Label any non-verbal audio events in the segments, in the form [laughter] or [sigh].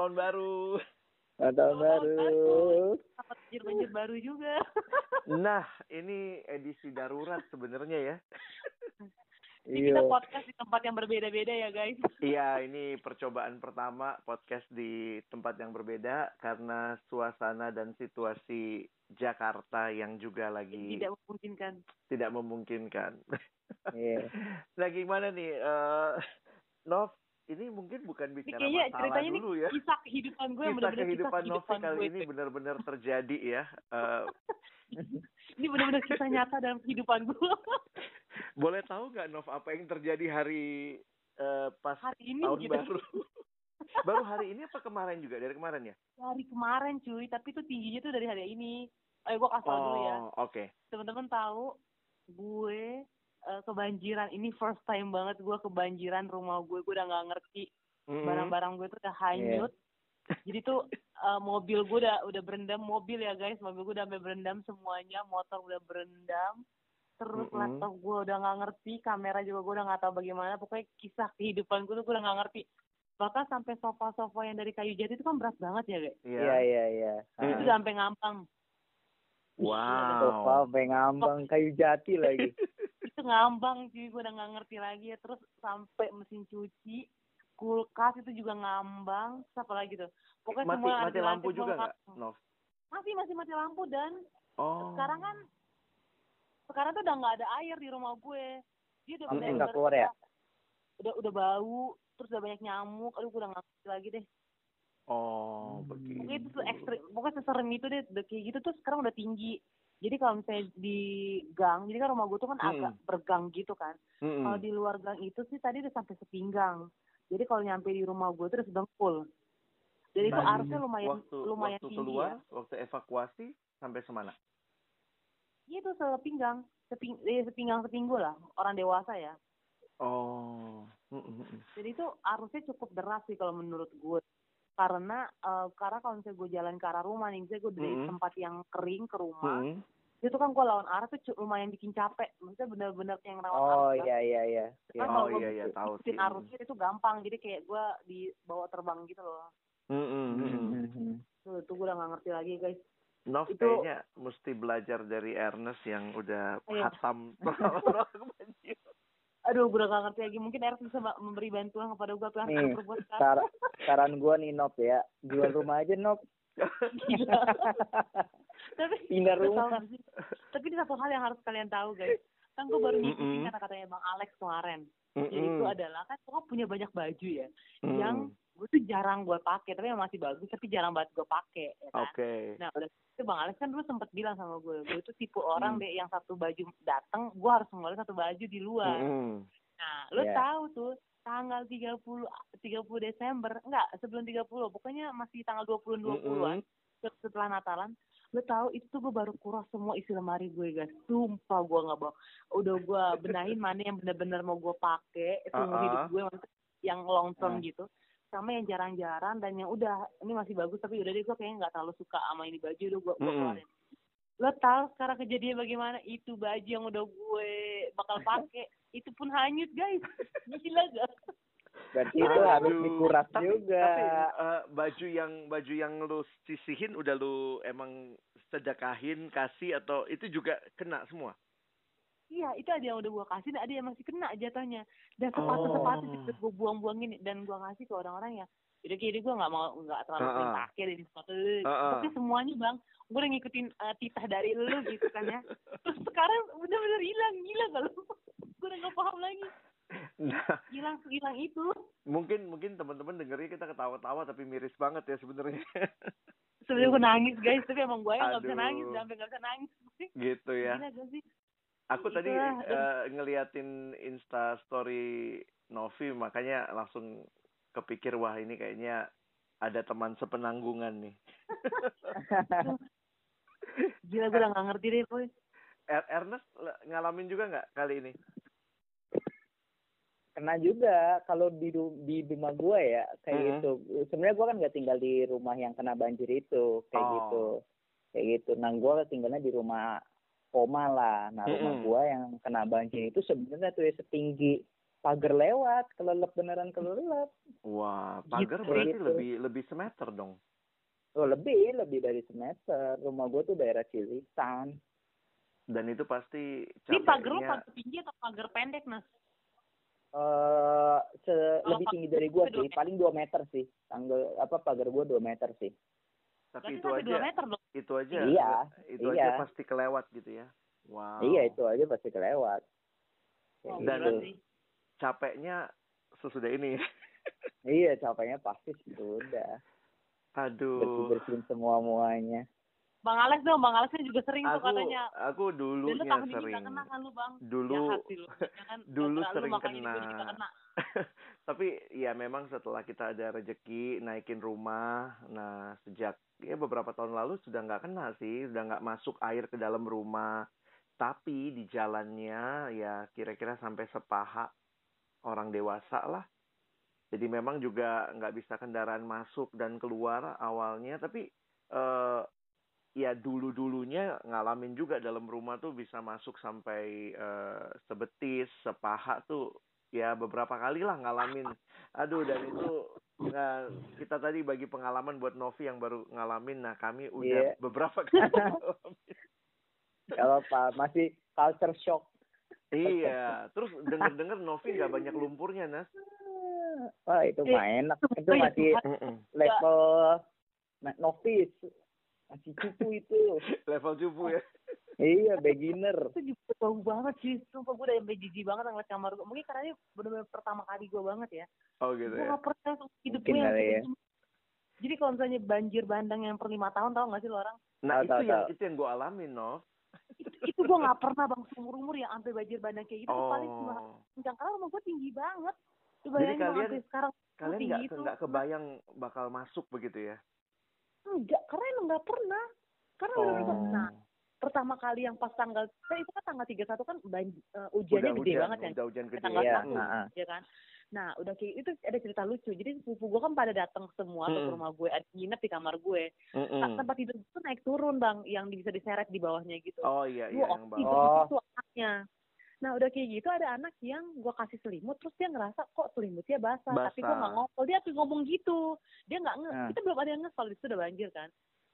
Selamat tahun baru. Selamat tahun baru. Dapat banjir-banjir baru juga. Nah, ini edisi darurat sebenarnya ya. Kita Iya. podcast di tempat yang berbeda-beda ya guys. Iya, ini percobaan pertama podcast di tempat yang berbeda karena suasana dan situasi Jakarta yang juga lagi Tidak memungkinkan. tidak memungkinkan. Iya. [laughs] nah, gimana nih, eh Nov? Ini mungkin bukan Ini bicara kayaknya masalah ceritanya ini dulu ya. kisah kehidupan gue yang Kisah benar-benar kehidupan kisah Novi kali gue. ini benar-benar terjadi ya. [laughs] Eh, Ini benar-benar kisah nyata dalam kehidupan gue. [laughs] boleh tahu nggak Nov apa yang terjadi hari eh, pas Hari ini tahun gitu. baru? [laughs] baru hari ini apa kemarin juga? Dari kemarin ya? Hari kemarin cuy, tapi itu tingginya tuh dari hari ini. Ayo gue kasih tau dulu ya. Oh, oke. Teman-teman tahu gue eh, kebanjiran. Ini first time banget gue kebanjiran rumah gue. Gue udah nggak ngerti. Barang-barang gue tuh udah hanyut. Jadi tuh eh, mobil gue udah udah berendam mobil ya guys. Mobil gue udah sampai berendam semuanya. Motor udah berendam. Terus Mm-mm. laptop gue udah nggak ngerti. Kamera juga gue udah nggak tahu bagaimana. Pokoknya kisah kehidupan gue tuh gue udah nggak ngerti. Bahkan sampai sofa-sofa yang dari kayu jati itu kan berat banget ya guys. Iya. Iya, iya, iya. Itu sampai ngambang. Wow. Sofa sampai ngambang kayu jati lagi. [laughs] itu ngambang cuy gue udah nggak ngerti lagi ya terus sampai mesin cuci kulkas itu juga ngambang terus apa lagi tuh pokoknya Mati semua mati lampu juga nggak. Nov? masih masih mati lampu dan Oh. sekarang kan sekarang tuh udah nggak ada air di rumah gue dia udah bener-bener nggak keluar ya? udah udah bau terus udah banyak nyamuk aduh gue udah nggak ngerti lagi deh Oh, Hmm. begitu. pokoknya itu tuh ekstrim pokoknya seserem itu deh udah kayak gitu tuh sekarang udah tinggi jadi kalau misalnya di gang jadi kan rumah gue tuh kan Mm-mm. agak bergang gitu kan Mm-mm. Kalau di luar gang itu sih tadi udah sampai sepinggang. Jadi kalau nyampe di rumah gue terus dengkul. Jadi itu arusnya lumayan waktu lumayan waktu tinggi keluar, ya. waktu evakuasi sampai semana? Iya itu sepinggang, seping, eh, sepinggang sepinggul lah orang dewasa ya. Oh. Jadi itu arusnya cukup deras sih kalau menurut gue. Karena eh, karena kalau misalnya gue jalan ke arah rumah nih, misalnya gue dari Mm-mm. tempat yang kering ke rumah, Mm-mm. Itu kan gue lawan arah tuh lumayan bikin capek. Maksudnya bener-bener yang rawan Oh, kan. iya, iya, iya. Iya. Kan Oh, kalau gue iya, iya, tahu sih. arusnya itu gampang. Jadi kayak gue dibawa terbang gitu loh. Mm-mm. Mm-mm. Mhm. Tuh, tuh gue udah gak ngerti lagi guys. Nov Itu- kayaknya mesti belajar dari Ernest yang udah Iya. hatam pengalaman [laughs] [laughs] banjir. Aduh, gue udah gak ngerti lagi. Mungkin Erik bisa memberi bantuan kepada gue yang Nih. Sar saran gua nih Nop ya, jual rumah aja Nop. [laughs] Tapi Pindah rumah. sih? Tapi ini satu hal yang harus kalian tahu guys. Kan gue baru ngikutin Mm-mm. kata-katanya Bang Alex kemarin. Jadi itu adalah kan gue punya banyak baju ya. Mm. Yang gue tuh jarang gue pakai, tapi yang masih bagus, tapi jarang banget gue pakai. Ya kan? Oke. Nah, udah itu Bang Alex kan dulu sempet bilang sama gue, gue itu tipe orang Hmm. deh yang satu baju datang, gue harus ngeluarin satu baju di luar. Mm-mm. Nah, lo Iya. tahu tuh tanggal 30 30 Desember, enggak, sebelum 30, pokoknya masih tanggal 20 20-an Mm-mm. setelah Natalan. Lo tahu itu tuh gue baru kuras semua isi lemari gue, guys. Sumpah gue nggak bawa. Udah gue benahin mana yang bener-bener mau gue pakai seumur Uh-uh. hidup gue yang long term Uh. gitu. Sama yang jarang-jarang dan yang udah ini masih bagus tapi udah deh gue kayaknya nggak terlalu suka sama ini baju udah gue gue keluarin. Lo tahu sekarang kejadian bagaimana? Itu baju yang udah gue bakal pakai itu pun hanyut guys. Gila gak? Berarti itu harus Aduh. dikuras tapi, juga. Tapi eh, baju yang baju yang lu sisihin udah lu emang sedekahin kasih atau itu juga kena semua? Iya, itu ada yang udah gue kasih, dan ada yang masih kena jatuhnya. Dan Oh. sepatu-sepatu juga gue buang-buangin dan gue kasih ke orang-orang ya. Udah kiri gue nggak mau nggak terlalu Uh-uh. sering pakai dari sepatu. Uh-uh. Tapi semuanya bang, gue udah ngikutin eh, titah dari lu gitu kan ya. [laughs] Terus sekarang bener-bener hilang, gila kalau [laughs] gue udah nggak paham lagi. Nah, Hilang hilang itu. mungkin mungkin teman-teman dengernya kita ketawa-tawa tapi miris banget ya sebenarnya. [laughs] Sebenarnya gue nangis guys, tapi emang gue yang nggak bisa nangis, sampai nggak bisa nangis. [laughs] gitu ya. Gila gak sih? Aku tadi eh, ngeliatin Insta story Novi makanya langsung kepikir wah ini kayaknya ada teman sepenanggungan nih. [laughs] Gila gue udah nggak ngerti deh, boy. Er- Ernest ngalamin juga nggak kali ini? Kena juga kalau di di rumah gua ya kayak Mhm. gitu. Sebenarnya gua kan nggak tinggal di rumah yang kena banjir itu kayak Oh. gitu. Kayak gitu. Nah, gua tinggalnya di rumah oma lah. Nah, rumah Mm-mm. gua yang kena banjir itu sebenarnya tuh ya setinggi pagar lewat kelelep beneran kelelep Wah, pagar Gitu. berarti Gitu. lebih lebih semeter dong. oh lebih lebih dari semeter rumah gue tuh daerah Cilitan Dan itu pasti Ini pagar lo capeknya. pagar tinggi atau pagar pendek, Nas? Eh se- Kalau lebih pagar tinggi dari gue dua sih paling 2 meter sih tanggal apa pagar gue 2 meter sih Tapi Berarti itu aja, 2 meter dong. itu aja, Iya, itu iya. aja pasti kelewat gitu ya. Wow. iya itu aja pasti kelewat Dan- gila gitu. Capeknya sesudah ini. iya capeknya pasti sih udah bersih Aduh. bersihin semua muanya Bang Alex dong, Bang Alex kan juga sering tuh Aku katanya. aku Dan lu dulunya tahun ini sering. kena kan lu, Bang? Dulu sih lu. [laughs] Ya kan? dulu sering kena. kena. [laughs] Tapi ya memang setelah kita ada rezeki naikin rumah, nah sejak ya beberapa tahun lalu sudah nggak kena sih, sudah nggak masuk air ke dalam rumah. Tapi di jalannya ya kira-kira sampai sepaha orang dewasa lah. Jadi memang juga nggak bisa kendaraan masuk dan keluar awalnya, tapi eh, ya dulu-dulunya ngalamin juga dalam rumah tuh bisa masuk sampai eh, sebetis, sepaha tuh ya beberapa kali lah ngalamin. Aduh dan itu nah, kita tadi bagi pengalaman buat Novi yang baru ngalamin. Nah kami udah Iya. beberapa [laughs] kali kalau pak masih culture shock Iya. Terus denger-denger Novi nggak banyak lumpurnya Nas. wah itu mah enak itu iya, masih level na- novice masih cupu itu [laughs] Level cupu ya. [laughs] iya beginner Itu juga bau banget sih. Sumpah gue udah sampai jijik banget ngeliat kamar gue. Mungkin karena ini bener-bener pertama kali gue banget ya. Oh gitu gue ya. gak pernah hidup gue yang ya. Jadi kalau misalnya banjir bandang yang per lima tahun tau gak sih lo orang? Nah Tahu, itu tahu, yang tahu. itu yang gue alamin Nov. Itu, itu gue gak pernah bang seumur umur yang sampai banjir bandang kayak gitu. Itu paling cuma Oh. kencang karena rumah gue tinggi banget. Coba Jadi kalian- sekarang Kalian tinggi nggak nggak kebayang bakal masuk begitu ya? Enggak karena emang nggak pernah. Karena Oh. bener-bener nah pertama kali yang pas tanggal kan itu kan tanggal 31 kan banjir, eh, hujannya udah gede hujan, banget kan. udah hujan gede. tanggal Iya, satu nah, ya kan nah udah kayak itu ada cerita lucu jadi sepupu gue kan pada datang semua tuh ke rumah gue ada nginep di kamar gue Mm-mm. Nah, tempat tidur itu naik turun bang yang bisa diseret di bawahnya gitu Oh iya iya oh, yang bawah. Oh. situ anaknya nah udah kayak gitu ada anak yang gue kasih selimut terus dia ngerasa kok selimutnya basah, tapi gue Basah. nggak ngomong. Dia tuh ngomong gitu. Dia nggak nge Ah. kita belum ada yang nge kalau di situ udah banjir kan.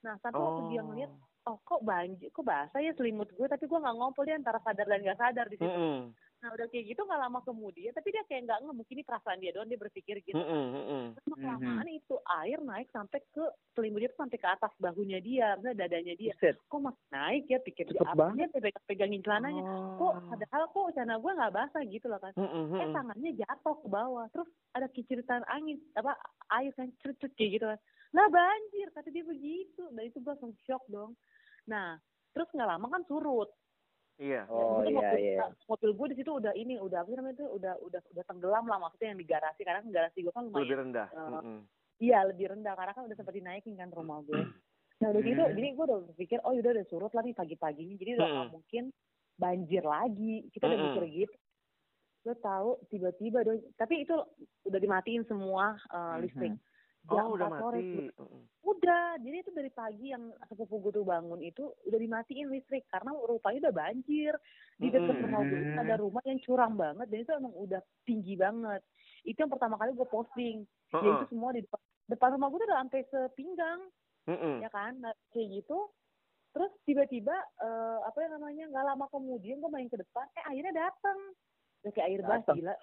Nah sampai waktu dia ngeliat oh kok banjir kok basah ya selimut gue tapi gue nggak ngompol dia antara sadar dan nggak sadar di situ. Mm-mm. Nah udah kayak gitu nggak lama kemudian tapi dia kayak nggak nge mungkin ini perasaan dia doang dia berpikir gitu. Mm-mm, mm-mm. Terus kelamaan itu air naik sampai ke selimut dia tuh sampai ke atas bahunya dia misalnya dadanya dia. Buset. kok masih naik ya? Pikir dia Cepet apa banget. dia pegang pegangin celananya. Kok Oh. padahal kok celana gue nggak basah gitu loh kan. Mm-mm, eh mm-mm. tangannya jatuh ke bawah. Terus ada kiciritan angin apa air kan cerut kayak gitu kan. Lah banjir kata dia begitu. Dan itu gue langsung shock dong. Nah terus nggak lama kan surut Iya. oh Itu iya mobil, iya mobil gue di situ udah ini udah apa sih namanya itu udah udah udah tenggelam lah maksudnya yang di garasi karena kan garasi gue kan lumayan Lebih rendah. eh, Mm-mm. iya lebih rendah karena kan udah sempat dinaikin kan rumah gue nah udah gitu Hmm. jadi gue udah berpikir oh yaudah udah surut lah nih pagi-paginya jadi udah Hmm. mungkin banjir lagi kita udah mikir gitu lo tahu tiba-tiba dong tapi itu udah dimatiin semua eh, Mhm. Listrik Oh Jam udah 4 sore mati. Mm-mm. udah jadi itu dari pagi yang sepupu gue tuh bangun itu udah dimatiin listrik karena rupanya udah banjir di dekat Mm-mm. rumah gue itu ada rumah yang curang banget dan itu emang udah tinggi banget itu yang pertama kali gue posting ya Uh-uh. itu semua di depan, depan rumah gue tuh udah sampai sepinggang Mm-mm. ya kan nah, kayak gitu terus tiba-tiba eh, apa yang namanya nggak lama kemudian gue main ke depan eh airnya datang udah kayak air Datang? gila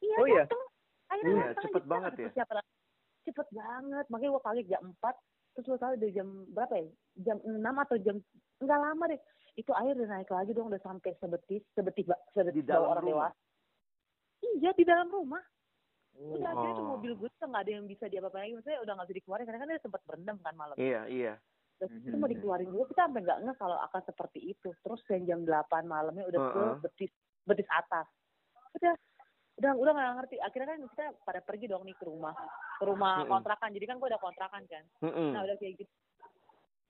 iya Oh, iya? datang airnya Iya, datang cepet aja, banget ya? persiapan. Cepet banget makanya gue kaget jam 4 terus lo tahu dari jam berapa ya jam 6 atau jam nggak lama deh itu air udah naik lagi dong udah sampai sebetis sebetis sebetis Di dalam orang rumah? dewasa iya di dalam rumah udah Oh. akhirnya tuh Oh. mobil gue tuh nggak ada yang bisa diapa-apain lagi maksudnya udah nggak bisa dikeluarin karena kan dia sempat berendam kan malam Iya iya. Terus itu Mhm. mau dikeluarin dulu kita sampai nggak ngeh kalau akan seperti itu terus yang jam 8 malamnya udah ke Heeh. betis betis atas udah udah udah nggak ngerti akhirnya kan kita pada pergi dong nih ke rumah ke rumah Mm-mm. kontrakan jadi kan gue ada kontrakan kan Mm-mm. nah udah kayak gitu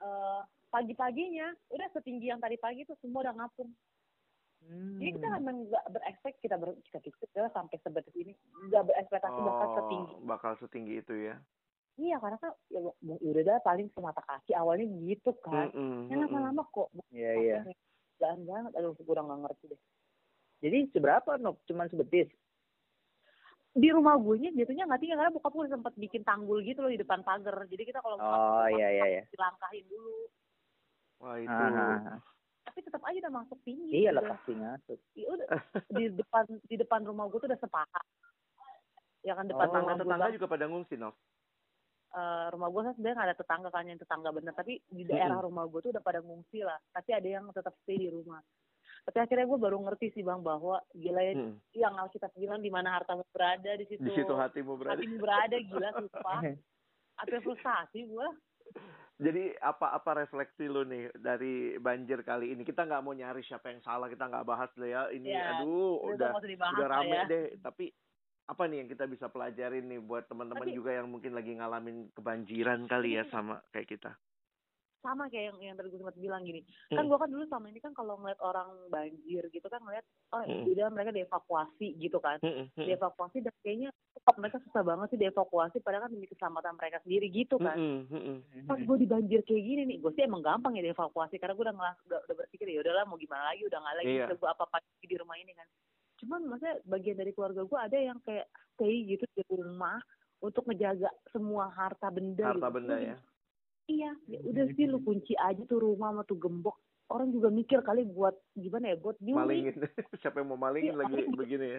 Eh, pagi-paginya udah setinggi yang tadi pagi tuh semua udah ngapung jadi kita Hmm. memang nggak berekspek kita ber kita kita sampai sebetis ini nggak berekspektasi bakal setinggi Oh, bakal setinggi itu ya. iya karena kan ya, ya udah dah paling semata kaki awalnya gitu kan Mm-mm, ya mm-mm. lama-lama kok Iya iya. Jangan banget, aduh gue udah nggak ngerti deh. Jadi seberapa Nok? Cuman sebetis. Di rumah gue nya jatuhnya nggak tinggal karena bokap gue udah sempat bikin tanggul gitu loh di depan pagar jadi kita kalau mau Oh masuk, iya iya iya. dilangkahin dulu Wah itu. Ah, ah, ah. tapi tetap aja udah masuk tinggi Iya lah udah, pasti ngasut. iya, udah di depan di depan rumah gue tuh udah sepakat ya kan depan Oh, tangga Tetangga juga pada ngungsi, Nov. eh, rumah gue kan sebenarnya nggak ada tetangga kan yang tetangga bener tapi di daerah rumah gue tuh udah pada ngungsi lah tapi ada yang tetap stay di rumah tapi akhirnya gue baru ngerti sih bang bahwa gila ya Hmm. yang kita bilang di mana hartamu berada di situ Di situ hatimu berada. hatimu berada gila sumpah [laughs] apa frustasi gue Jadi apa apa refleksi lu nih dari banjir kali ini? Kita nggak mau nyari siapa yang salah, kita nggak bahas lah ya. Ini Ya, aduh udah udah rame ya. deh. Tapi apa nih yang kita bisa pelajarin nih buat teman-teman juga yang mungkin lagi ngalamin kebanjiran kali ya sama kayak kita. Sama kayak yang yang tadi gue sempat bilang gini kan Hmm. gue kan dulu sama ini kan kalau ngeliat orang banjir gitu kan ngeliat oh Hmm. udah mereka dievakuasi gitu kan Mm-mm, mm-mm. dievakuasi dan kayaknya kok mereka susah banget sih dievakuasi padahal kan demi keselamatan mereka sendiri gitu kan Mm-mm, mm-mm. pas gue di banjir kayak gini nih gue sih emang gampang ya dievakuasi karena gue udah ngelas udah, udah berpikir ya udahlah mau gimana lagi udah nggak lagi gue apa apa di rumah ini kan cuman maksudnya bagian dari keluarga gue ada yang kayak stay gitu di rumah untuk ngejaga semua harta benda Harta gitu. benda ya. Iya. Ya udah sih lu kunci aja tuh rumah sama tuh gembok. Orang juga mikir kali buat gimana ya buat nyuri. Malingin. [laughs] Siapa yang mau malingin Iya, lagi begini ya?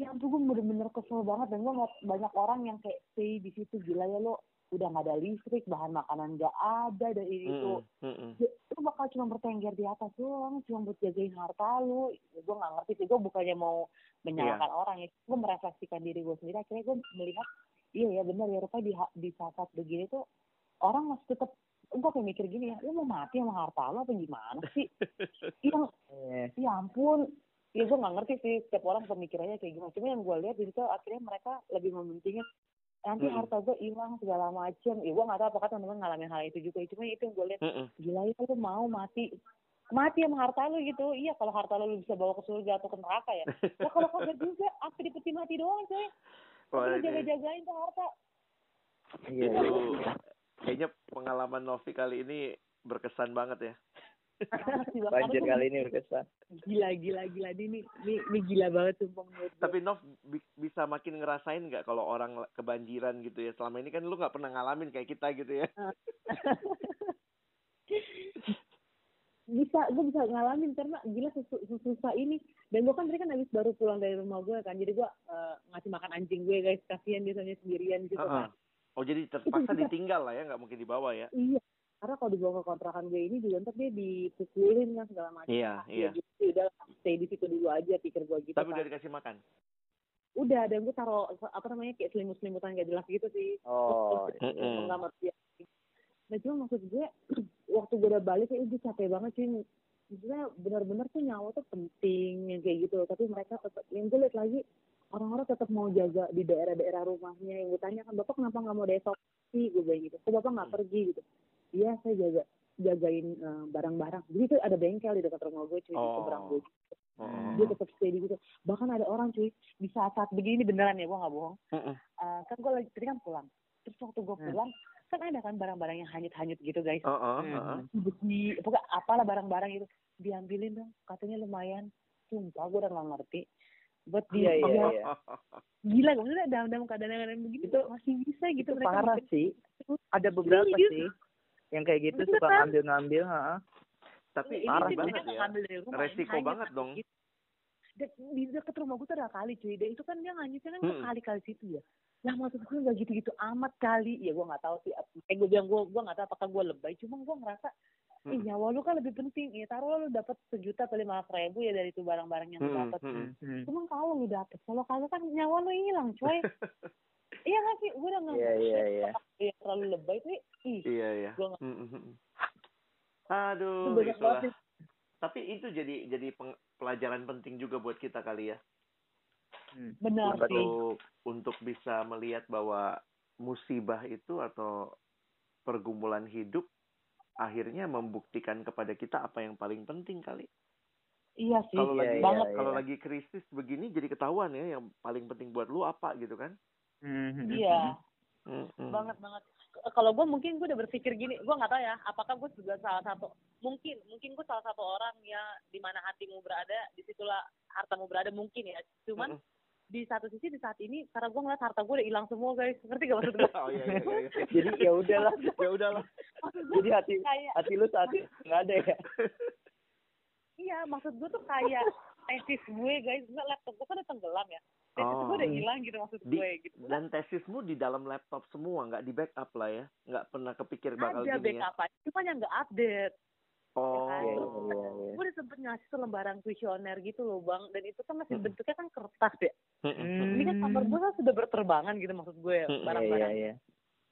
ya ampun gue bener-bener kesel banget. Dan gue ngeliat banyak orang yang kayak stay di situ. Gila ya lo udah nggak ada listrik bahan makanan nggak ada dan ini itu Mm-mm, mm-mm. ya, lu bakal cuma bertengger di atas doang cuma buat jagain harta lu. Ya, gue nggak ngerti sih. Gue bukannya mau menyalahkan orang ya. Gue merefleksikan diri gue sendiri. Akhirnya gue melihat iya ya benar ya rupanya di di saat begini tuh orang masih tetap gue kayak mikir gini ya lu mau mati sama harta lu apa gimana sih? [laughs] Iya. ya ampun. Ya gue nggak ngerti sih setiap orang pemikirannya kayak gimana. Cuma yang gue lihat di situ akhirnya mereka lebih mementingin nanti harta gue hilang segala macem. Ya gue nggak tahu apakah teman-teman ngalamin hal itu juga cuma itu yang gue lihat gila ya lu mau mati mati sama harta lu gitu. Iya kalau harta lu, lu bisa bawa ke surga atau ke neraka ya. Ya kalau kagak juga apa di peti mati doang coy. Tapi lu jaga-jagain tuh harta. Iya. Itu. Kayaknya pengalaman Novi kali ini berkesan banget ya. Banjir kali ini berkesan. gila gila gila ini ini, ini gila banget sumpah menurut. Tapi Nov bi- bisa makin ngerasain nggak kalau orang kebanjiran gitu ya? Selama ini kan lu nggak pernah ngalamin kayak kita gitu ya. bisa gue bisa ngalamin karena gila sesu- sesusah ini dan gue kan tadi kan habis baru pulang dari rumah gue kan jadi gue eh, ngasih makan anjing gue guys kasihan biasanya sendirian gitu Heeh. kan Oh jadi [laughs] terpaksa ditinggal lah ya, nggak mungkin dibawa ya? iya karena kalau dibawa ke kontrakan gue ini juga ntar dia dipukulin kan segala macam Iya, Ah, iya. ya gitu udah stay di situ dulu aja pikir gue gitu Tapi kan udah dikasih makan. udah dan gue taruh apa namanya kayak selimut selimutan gak jelas gitu sih Oh. [laughs] Nggak ngerti nah cuma maksud gue [clears throat] waktu gue udah balik kayak gue capek banget sih maksudnya benar-benar tuh nyawa tuh penting yang kayak gitu tapi mereka tetap yang gue lihat lagi orang-orang tetap mau jaga di daerah-daerah rumahnya. Yang gue tanya kan bapak kenapa nggak mau deevakuasi gue bilang gitu. Kok bapak nggak Hmm. pergi? Gitu. Iya saya jaga jagain eh, barang-barang. Jadi tuh ada bengkel di dekat rumah gue cuy. Di Oh. seberang gue Oh. dia tetap stay di situ. Bahkan ada orang cuy di saat-saat begini beneran ya gue nggak bohong. Eh, kan gue lagi tadi kan pulang. Terus waktu gue Hmm. pulang kan ada kan barang-barang yang hanyut-hanyut gitu guys. Hmm. besi pokoknya apalah barang-barang itu. Diambilin dong katanya lumayan. Sumpah gue udah nggak ngerti buat dia [laughs] iya, iya. gila gue maksudnya dalam dalam keadaan-keadaan begini Itu- masih bisa gitu Itu mereka parah sih. Ada beberapa Iya. sih yang kayak gitu Bener suka kan? ngambil-ngambil, ha. Tapi ini parah sih banget ya. ngambil Resiko banget dong. gitu. Dan di dekat rumah gue tuh ada kali cuy dan itu kan dia nganyutnya kan Hmm. kali-kali situ ya lah maksud gue gak gitu-gitu amat kali ya gue nggak tahu sih eh gue bilang gue gue nggak tahu apakah gue lebay cuma gue ngerasa Hmm. nyawa lu kan lebih penting ya taruh lu dapat sejuta atau lima ratus ribu ya dari itu barang-barang yang lu dapat hmm. Hmm. cuma kalau lu dapet kalau kagak kan nyawa lu hilang coy [laughs] iya nggak sih gue udah nggak Iya, iya, iya. ya terlalu lebay tuh ih Iya, iya. Gua nggak- itu Aduh, itulah. sih. Tapi itu jadi jadi peng- pelajaran penting juga buat kita kali ya. Hmm. benar sih untuk untuk bisa melihat bahwa musibah itu atau pergumulan hidup akhirnya membuktikan kepada kita apa yang paling penting kali. iya sih Kalau Iya, lagi iya, banget iya. kalau lagi krisis begini jadi ketahuan ya yang paling penting buat lu apa gitu kan? Hmm. iya Mm-mm. banget banget kalau gue mungkin gue udah berpikir gini gue nggak tahu ya apakah gue juga salah satu mungkin mungkin gue salah satu orang ya di mana hatimu berada di situlah hartamu berada mungkin ya cuman Mm-mm. Di satu sisi di saat ini karena gue ngeliat harta gue udah hilang semua guys ngerti gak maksud gue oh iya iya iya. jadi ya udahlah [laughs] ya udahlah. jadi hati kayak hati lu saat itu nggak ada ya iya maksud gue tuh kayak tesis gue guys nggak laptop gue kan udah tenggelam ya tesis Oh. gue udah hilang gitu maksud Di- gue gitu Dan tesismu di dalam laptop semua, nggak di backup lah ya? Nggak pernah kepikir bakal ada gini ya? backup cuman yang nggak update Oh. kan? Iya, iya, iya. gue udah sempet ngasih tuh lembaran kuesioner gitu loh bang dan itu kan masih Hmm. bentuknya kan kertas ya Hmm. ini kan kamar gue kan sudah berterbangan gitu maksud gue Hmm. iya barang-barang iya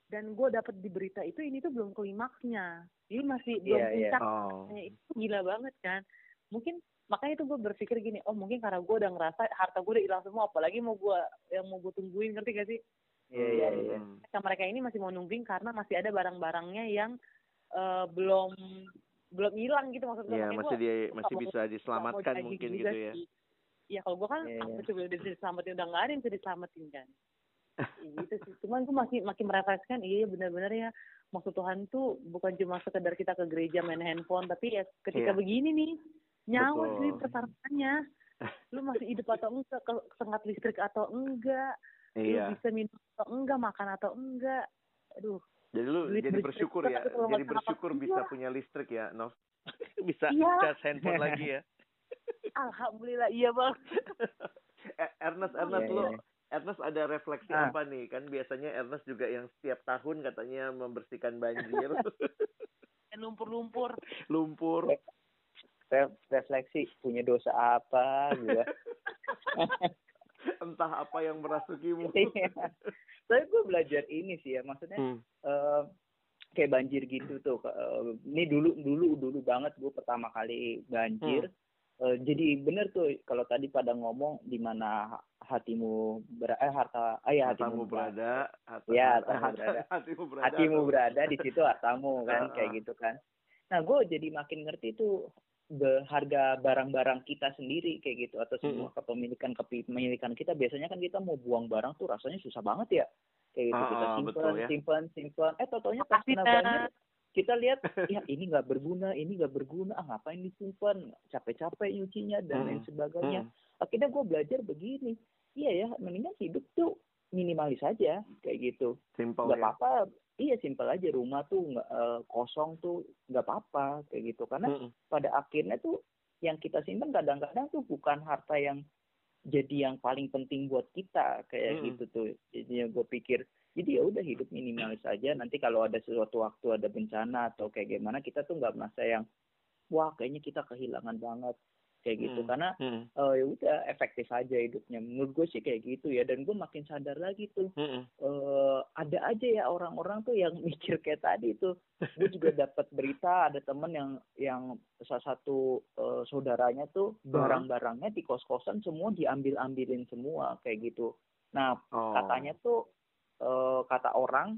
dan gue dapet di berita itu ini tuh belum klimaksnya ini masih Iya, belum iya. puncak Oh. itu gila banget kan mungkin makanya itu gue berpikir gini oh mungkin karena gue udah ngerasa harta gue udah hilang semua apalagi mau gue yang mau gue tungguin ngerti gak sih iya iya iya Hmm. mereka mereka ini masih mau nungguin karena masih ada barang-barangnya yang eh, belum belum hilang gitu maksud gue Iya, Makanya masih gua dia masih bisa diselamatkan mungkin gitu ya. sih. Iya kalau gue kan apa iya. coba udah bisa diselamatin udah nggak ada yang bisa diselamatin kan. [laughs] Iya, gitu sih. Cuman gue masih makin merefleksikan iya benar-benar ya maksud Tuhan tuh bukan cuma sekedar kita ke gereja main handphone tapi ya ketika begini nih nyawa Betul. sih persyaratannya [laughs] lu masih hidup atau enggak ke- kesengat listrik atau enggak lu Iya. bisa minum atau enggak makan atau enggak aduh Jadi lu duit jadi listrik bersyukur kita ya, jadi bersyukur bisa punya listrik ya, Nov. [laughs] bisa Iya. cas handphone [laughs] lagi ya. alhamdulillah iya bang [laughs] Eh, Ernest, Ernest Iya, lu iya. Ernest ada refleksi Ah. apa nih? Kan biasanya Ernest juga yang setiap tahun katanya membersihkan banjir, dan lumpur-lumpur lumpur. Re- refleksi punya dosa apa gua [laughs] Entah apa yang merasukimu. [laughs] Iya. Tapi gue belajar ini sih ya, maksudnya Hmm. eh, kayak banjir gitu tuh. Eh, ini dulu dulu dulu banget gue pertama kali banjir. Eh, jadi bener tuh kalau tadi pada ngomong di mana hatimu ber eh harta eh ya Hatamu hatimu berada, Iya, hata- hatamu berada. [laughs] hatimu berada. hatimu berada di situ hartamu kan Ah, kayak ah. gitu kan. Nah gue jadi makin ngerti tuh harga barang-barang kita sendiri kayak gitu atau semua kepemilikan kepemilikan kita biasanya kan kita mau buang barang tuh rasanya susah banget ya kayak gitu Ah, kita ah, simpan betul ya. simpan simpan eh totonya pas kena banjir kita lihat ya ini nggak berguna ini nggak berguna ah ngapain disimpan capek-capek nyucinya dan lain Mm-mm. sebagainya Hmm. akhirnya gue belajar begini iya ya mendingan minimalis aja kayak gitu. Simple nggak ya. apa-apa. Iya simpel aja. Rumah tuh nggak eh, kosong tuh nggak apa-apa kayak gitu. Karena Mm-mm. pada akhirnya tuh yang kita simpan kadang-kadang tuh bukan harta yang jadi yang paling penting buat kita kayak Mm-mm. gitu tuh. Jadinya gue pikir jadi ya udah hidup minimalis aja. Nanti kalau ada sesuatu waktu ada bencana atau kayak gimana kita tuh nggak merasa yang wah kayaknya kita kehilangan banget kayak gitu Mm. karena Mm-mm. eh, ya udah efektif aja hidupnya menurut gue sih kayak gitu ya dan gue makin sadar lagi tuh Mm-mm. eh ada aja ya orang-orang tuh yang [laughs] mikir kayak tadi tuh gue juga [laughs] dapat berita ada temen yang yang salah satu eh, saudaranya tuh Hmm. barang-barangnya di kos-kosan semua diambil-ambilin semua kayak gitu nah Oh. katanya tuh eh, kata orang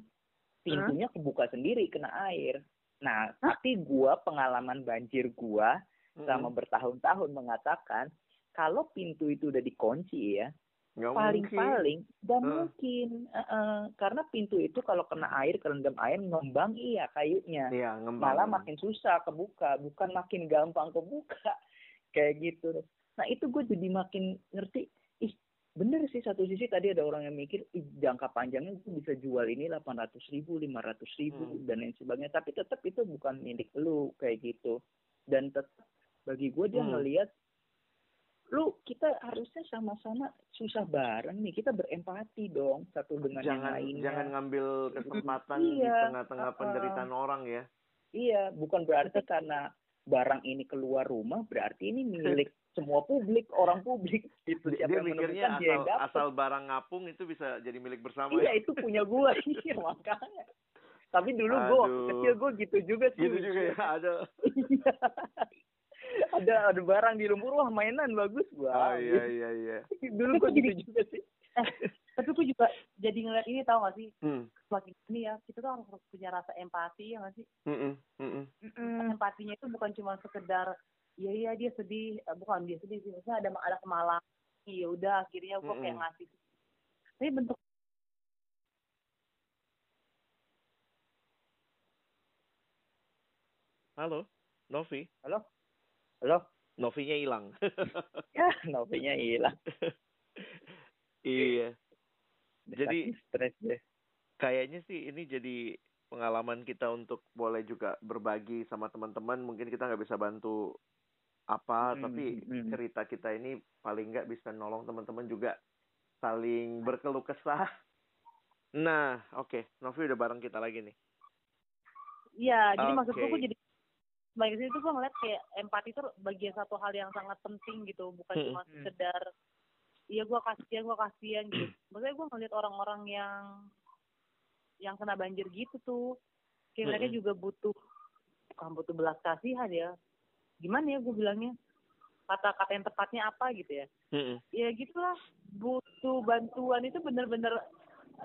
pintunya kebuka sendiri kena air nah tapi gua pengalaman banjir gua Selama bertahun-tahun mengatakan kalau pintu itu udah dikunci ya Nggak paling mungkin. paling dan Heeh. mungkin eh, eh, karena pintu itu kalau kena air kerendam air ngembang iya kayunya Iya, ngembang. malah makin susah kebuka bukan makin gampang kebuka [laughs] kayak gitu nah itu gue jadi makin ngerti ih bener sih satu sisi tadi ada orang yang mikir ih jangka panjangnya gue bisa jual ini delapan ratus ribu lima ratus ribu Hmm. dan lain sebagainya tapi tetap itu bukan milik lu kayak gitu dan tetap bagi gue dia Hmm. ngelihat lu kita harusnya sama-sama susah bareng nih kita berempati dong satu dengan yang jangan lainnya jangan ngambil kesempatan di Iya. tengah-tengah Uh-uh. penderitaan orang ya. Iya, bukan berarti karena barang ini keluar rumah berarti ini milik [laughs] semua publik, orang publik. [laughs] Itu Dia yang mikirnya menemukan dia yang asal asal barang ngapung itu bisa jadi milik bersama Iya, ya. itu punya gua [laughs] iya makanya. Tapi dulu waktu Aduh. kecil gua gitu juga sih. Gitu juga ya ada. Iya. ada ada barang di lumpur wah mainan bagus gua. Oh iya iya iya. [laughs] Dulu gua gitu juga sih. tapi gue juga jadi ngeliat ini tau gak sih Hmm. semakin ini ya kita tuh harus punya rasa empati ya gak sih Mm-mm. Mm-mm. empatinya itu bukan cuma sekedar iya iya dia sedih Eh, bukan dia sedih sih maksudnya ada ada kemalangan iya udah akhirnya gue kayak Mm-mm. ngasih tapi bentuk Halo, Novi. Halo. Novinya hilang. [laughs] Ya, nopinya hilang. [laughs] iya Jadi- stres deh. kayaknya sih ini jadi pengalaman kita untuk boleh juga berbagi sama teman-teman mungkin kita nggak bisa bantu apa Hmm, tapi hmm. cerita kita ini paling nggak bisa nolong teman-teman juga saling berkeluh kesah nah oke Novi udah bareng kita lagi nih Iya, jadi maksud gue Oke. gue jadi sebagai situ gue ngeliat kayak empati itu bagian satu hal yang sangat penting gitu, bukan Hmm. cuma sekedar iya gue kasihan gue kasihan gitu. Maksudnya gue ngeliat orang-orang yang yang kena banjir gitu tuh, kayak mereka juga butuh bukan butuh belas kasihan ya. Gimana ya gue bilangnya? Kata-kata yang tepatnya apa gitu ya? Mm-mm. ya gitulah butuh bantuan itu bener-bener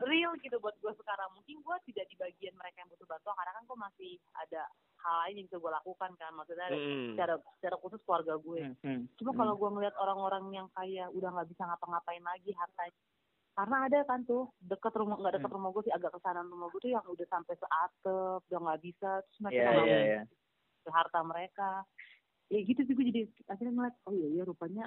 real gitu buat gue sekarang mungkin gue tidak di bagian mereka yang butuh bantuan karena kan gue masih ada hal lain yang bisa gue lakukan kan maksudnya Mm-mm. secara secara khusus keluarga gue Hmm, hmm, cuma hmm. kalau gue ngeliat orang-orang yang kayak udah nggak bisa ngapa-ngapain lagi hartanya karena ada kan tuh deket rumah nggak deket Hmm. rumah gue sih agak kesanan rumah gue tuh yang udah sampai seatep udah nggak bisa terus mereka mau iya. ke harta mereka ya gitu sih gue jadi akhirnya ngeliat oh iya iya rupanya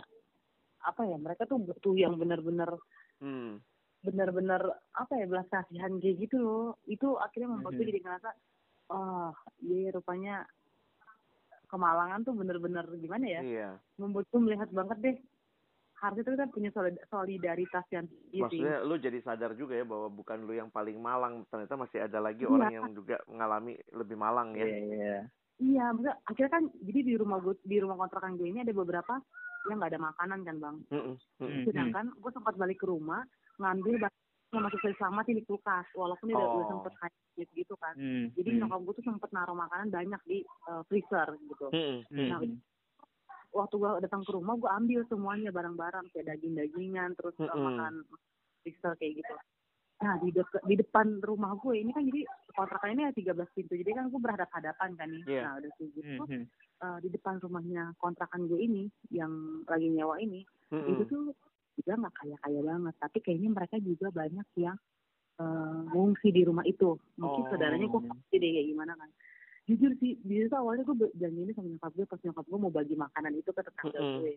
apa ya mereka tuh butuh yang benar-benar Hmm. benar-benar apa ya belas kasihan kayak gitu loh itu akhirnya membuat gue Mhm. jadi ngerasa oh iya iya, rupanya kemalangan tuh bener-bener gimana ya iya membuat gue melihat banget deh harusnya tuh kita punya solid- solidaritas yang tinggi maksudnya lu jadi sadar juga ya bahwa bukan lu yang paling malang ternyata masih ada lagi Iya. orang yang juga mengalami lebih malang ya Iya, iya. iya maksudnya akhirnya kan jadi di rumah gue di rumah kontrakan gue ini ada beberapa yang nggak ada makanan kan bang. Mm-mm. Hmm. sedangkan gue sempat balik ke rumah ngambil yang masih selamat di kulkas walaupun dia udah, udah Oh. sempet hanyut gitu kan Hmm, jadi hmm, nyokap gue tuh sempet naruh makanan banyak di eh, freezer gitu hmm, Nah, hmm. waktu gue datang ke rumah gue ambil semuanya barang-barang kayak daging-dagingan terus eh, Mm-mm. makan freezer kayak gitu nah di dek- di depan rumah gue ini kan jadi kontrakan ini ada 13 pintu jadi kan gue berhadap hadapan kan nih Iya. nah udah kayak gitu Hmm, hmm. eh, di depan rumahnya kontrakan gue ini yang lagi nyewa ini Mm-mm. itu tuh juga nggak kaya kaya banget. Tapi kayaknya mereka juga banyak yang ngungsi di rumah itu. Mungkin Oh. saudaranya gue pasti deh kayak gimana kan? Jujur sih situ awalnya gue janjinya sama nyokap gue pas nyokap gue mau bagi makanan itu ke tetangga Mm-mm. gue.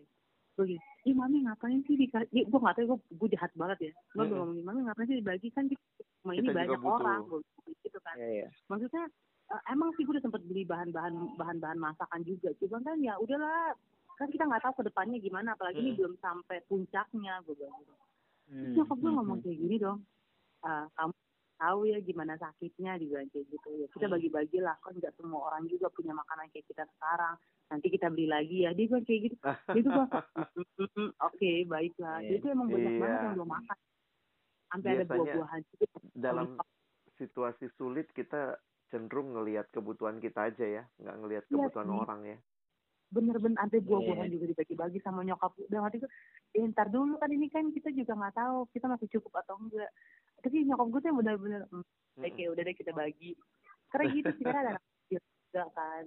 Gue gini, ih mami ngapain sih dikasih? Gue nggak tahu gue gue jahat banget ya. Gue Mm-mm. bilang mami ngapain sih dibagi? Kan di rumah ini Kita banyak orang. Gue gitu kan. Iya, iya. maksudnya eh, emang sih gue udah sempet beli bahan-bahan bahan-bahan masakan juga. Cuma kan ya udahlah kan kita nggak tahu ke depannya gimana apalagi ini Mm. belum sampai puncaknya gue bilang gitu Hmm, Terus nyokap gue hmm, ngomong hmm. kayak gini dong "Ah, kamu tahu ya gimana sakitnya dibilang kayak gitu ya kita Hmm. bagi-bagi lah kan nggak semua orang juga punya makanan kayak kita sekarang nanti kita beli lagi ya dia bilang kayak gitu itu gue "Mm, mm, oke baiklah Iya. Dia itu emang banyak Iya. banget yang belum makan sampai ada buah-buahan juga dalam situasi sulit kita cenderung ngelihat kebutuhan kita aja ya nggak ngelihat Iya kebutuhan sih. orang ya bener-bener sampai buah-buahan Iya. juga dibagi-bagi sama nyokap. Dan waktu itu eh, ntar dulu kan ini kan kita juga nggak tahu kita masih cukup atau enggak. Tapi nyokap gue tuh bener-bener "Hmm, Mm-mm. oke udah deh kita bagi. Karena gitu sih karena ada [laughs] anak juga kan.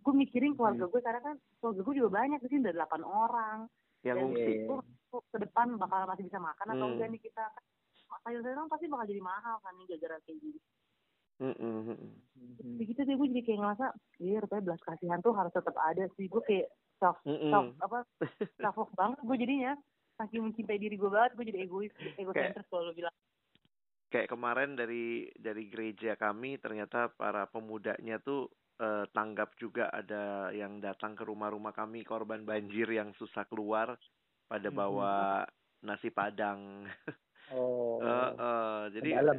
Gue mikirin keluarga gue karena kan keluarga gue juga banyak di sini ada delapan orang. Yang ngungsi Iya. gue ke depan bakal masih bisa makan atau Hmm. enggak nih kita? Kan sayur-sayuran pasti bakal jadi mahal kan nih gara-gara kayak gini Mm-mm. Hmm, begitu sih gue jadi kayak ngerasa iya rupanya belas kasihan tuh harus tetap ada sih gue kayak self Mm-mm. self apa [laughs] self love banget gue jadinya saking mencintai diri gue banget gue jadi egois egosentris kalau lu bilang kayak kemarin dari dari gereja kami ternyata para pemudanya tuh eh, tanggap juga ada yang datang ke rumah-rumah kami korban banjir yang susah keluar pada bawa nasi padang [laughs] Oh. Eh, eh, jadi dalam.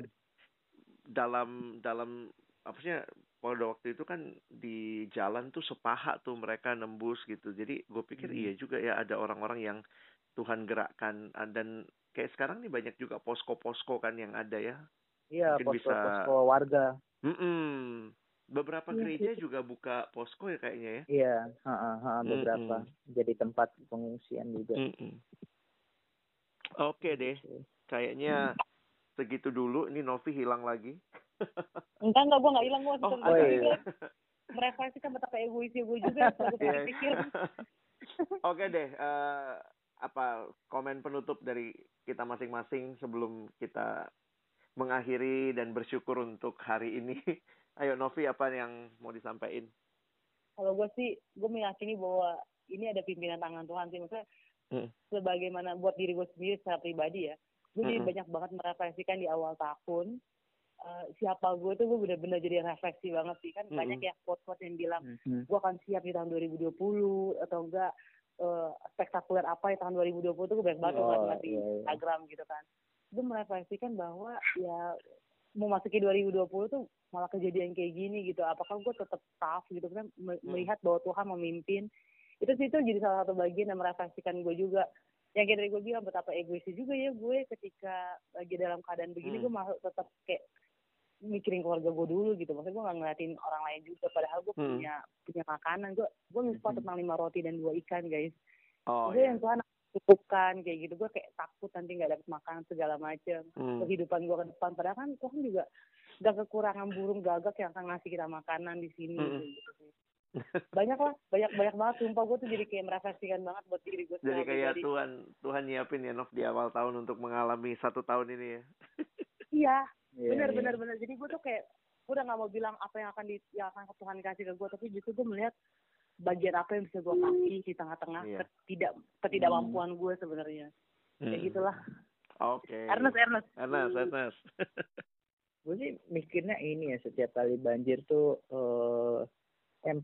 Dalam dalam apa sih pada waktu itu kan di jalan tuh sepaha tuh mereka nembus gitu jadi gue pikir Hmm. iya juga ya ada orang-orang yang Tuhan gerakkan dan kayak sekarang nih banyak juga posko-posko kan yang ada ya Iya, mungkin bisa- posko-posko warga. Mm-mm. beberapa Iya, gereja juga buka posko ya kayaknya ya Iya, beberapa. Mm-mm. Jadi tempat pengungsian juga. Mm-mm. oke deh kayaknya segitu dulu ini Novi hilang lagi enggak enggak gue nggak hilang gue oh oh, iya. merefleksikan betapa egoisnya gue juga [laughs] Iya. pikir [laughs] Oke deh, eh, apa komen penutup dari kita masing-masing sebelum kita mengakhiri dan bersyukur untuk hari ini. [laughs] Ayo Novi, apa yang mau disampaikan? kalau gue sih gue meyakini bahwa ini ada pimpinan tangan Tuhan sih maksudnya Hmm. sebagaimana buat diri gue sendiri secara pribadi ya gue jadi banyak banget merefleksikan di awal tahun Eh, siapa gue tuh gue bener-bener jadi refleksi banget sih kan Mm-mm. banyak ya quote-quote yang bilang Mhm. gue akan siap di tahun 2020 atau enggak eh, spektakuler apa di tahun 2020 tuh gue banyak banget Oh, ngeliat di iya. Instagram gitu kan gue merefleksikan bahwa ya mau masuki 2020 tuh malah kejadian kayak gini gitu apakah gue tetap tough gitu kan me- Hmm. melihat bahwa Tuhan memimpin itu sih itu jadi salah satu bagian yang merefleksikan gue juga yang kayak tadi gue bilang betapa egoisnya juga ya gue ketika lagi dalam keadaan begini Hmm. gue masuk tetap kayak mikirin keluarga gue dulu gitu maksudnya gue nggak ngeliatin orang lain juga padahal gue Hmm. punya punya makanan gue gue misal Hmm. tentang lima roti dan dua ikan guys Oh gue iya. yang Tuhan cukupkan kayak gitu gue kayak takut nanti nggak dapet makanan segala macam Hmm. kehidupan gue ke depan padahal kan Tuhan juga gak kekurangan burung gagak yang akan ngasih kita makanan di sini kayak gitu sih banyak lah banyak banyak banget sumpah gue tuh jadi kayak merefleksikan banget buat diri gue Jadi kayak pribadi. Tuhan Tuhan nyiapin ya Nov di awal tahun untuk mengalami satu tahun ini ya. iya Iya, benar iya. benar benar jadi gue tuh kayak gue udah gak mau bilang apa yang akan di yang akan Tuhan kasih ke gue tapi justru gue melihat bagian apa yang bisa gue kasih di tengah-tengah Iya. ketidak ketidakmampuan gue sebenarnya kayak Hmm. gitulah Oke. Ernest Ernest Ernest, Ernest. gue sih mikirnya ini ya setiap kali banjir tuh eh em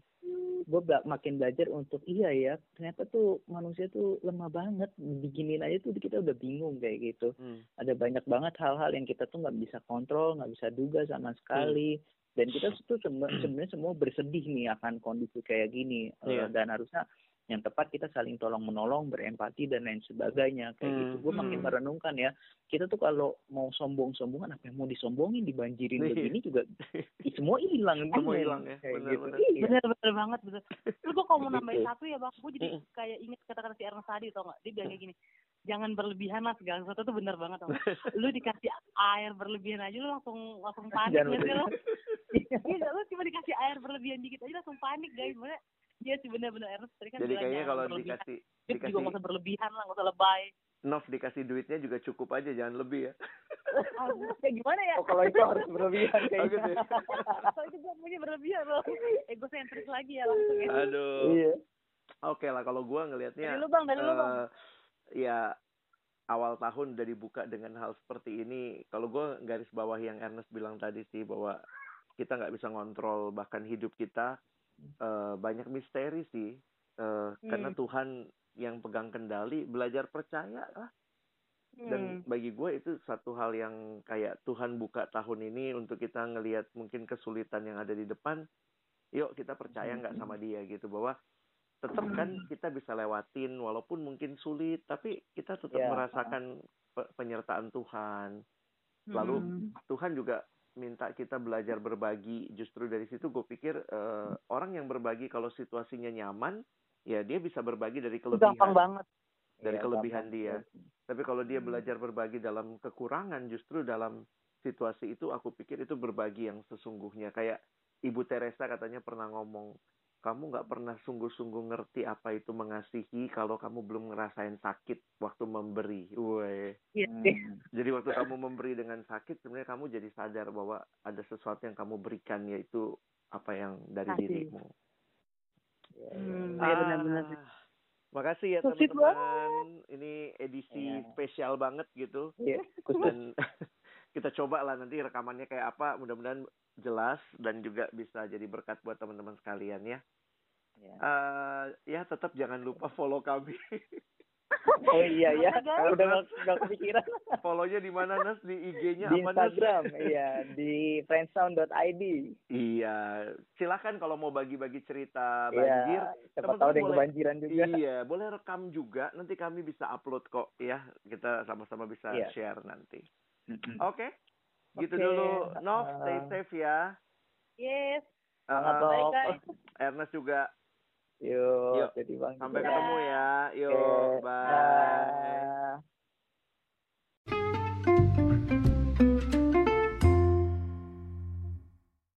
gue makin belajar untuk iya ya ternyata tuh manusia tuh lemah banget. Beginin aja tuh kita udah bingung kayak gitu. Hmm. ada banyak banget hal-hal yang kita tuh nggak bisa kontrol nggak bisa duga sama sekali. Dan kita tuh sebenarnya semua bersedih nih akan kondisi kayak gini. Iya. dan harusnya yang tepat kita saling tolong menolong berempati dan lain sebagainya kayak Hmm. gitu gue makin Hmm. merenungkan ya kita tuh kalau mau sombong-sombongan apa yang mau disombongin dibanjirin Iya. begini juga semua hilang [laughs] Semua hilang ya, kayak benar, gitu benar. Iya. bener bener banget bener terus gue kalau mau nambahin Gitu. satu ya bang gue jadi kayak inget kata-kata si Ernest tadi tau gak dia bilang kayak gini jangan berlebihan lah segala sesuatu tuh bener banget [laughs] lu dikasih air berlebihan aja lu langsung langsung [laughs] panik nggak sih lo Iya. iya lu cuma dikasih air berlebihan dikit aja langsung panik guys bener Iya sih bener-bener Ernest tadi kan Jadi bilang kayaknya kalau berlebihan. dikasih Dia juga dikasih nggak usah berlebihan lah nggak usah lebay Nov dikasih duitnya juga cukup aja jangan lebih ya. Kayak gimana ya oh kalau itu harus berlebihan Oh, [laughs] gitu kayaknya ya? kalau itu gue punya berlebihan loh egosentris lagi ya langsung ya Aduh. iya Oke lah kalau gua ngelihatnya dari lu bang dari lu bang eh, ya awal tahun udah dibuka dengan hal seperti ini. Kalau gue garis bawah yang Ernest bilang tadi sih bahwa kita nggak bisa ngontrol bahkan hidup kita eh, banyak misteri sih. Karena Hmm. Tuhan yang pegang kendali, belajar percaya lah. Dan Hmm. bagi gue itu satu hal yang kayak Tuhan buka tahun ini untuk kita ngelihat mungkin kesulitan yang ada di depan. Yuk kita percaya nggak sama dia gitu bahwa tetap kan kita bisa lewatin walaupun mungkin sulit tapi kita tetap Ya. merasakan pe- penyertaan Tuhan. Lalu Hmm. Tuhan juga minta kita belajar berbagi. Justru dari situ gue pikir eh, orang yang berbagi kalau situasinya nyaman ya dia bisa berbagi dari gampang kelebihan banget dari Iya, kelebihan gampang. dia. Tapi kalau dia Hmm. belajar berbagi dalam kekurangan, justru dalam situasi itu aku pikir itu berbagi yang sesungguhnya. Kayak Ibu Teresa katanya pernah ngomong, kamu nggak pernah sungguh-sungguh ngerti apa itu mengasihi kalau kamu belum ngerasain sakit waktu memberi. Weh. Iya Hmm. Jadi waktu kamu memberi dengan sakit, sebenarnya kamu jadi sadar bahwa ada sesuatu yang kamu berikan yaitu apa yang dari Kasih. dirimu. Hmm, iya benar-benar sih. Ah, Makasih ya teman-teman. Ini edisi Iya. spesial banget gitu. Iya, khusus Dan [laughs] kita coba lah nanti rekamannya kayak apa. Mudah-mudahan jelas dan juga bisa jadi berkat buat teman-teman sekalian ya. Iya. Eh, ya tetap jangan lupa follow kami. [laughs] Oh iya ya, guys? udah nggak kepikiran. Follownya di mana Nas? Di IG-nya Di apa Nas? Instagram, iya, di friendsound.id. Iya, silakan kalau mau bagi-bagi cerita Iya, banjir. siapa Teman-teman tahu ada yang boleh- kebanjiran juga. Iya, boleh rekam juga. Nanti kami bisa upload kok ya. Kita sama-sama bisa Iya. share nanti. Oke. Gitu Oke, dulu. Nov, stay uh, safe ya. yes Uh, guys Ernest juga. Yuk, Yuk, jadi bang. Sampai Dadah. ketemu ya. Yuk, Oke, bye. dah.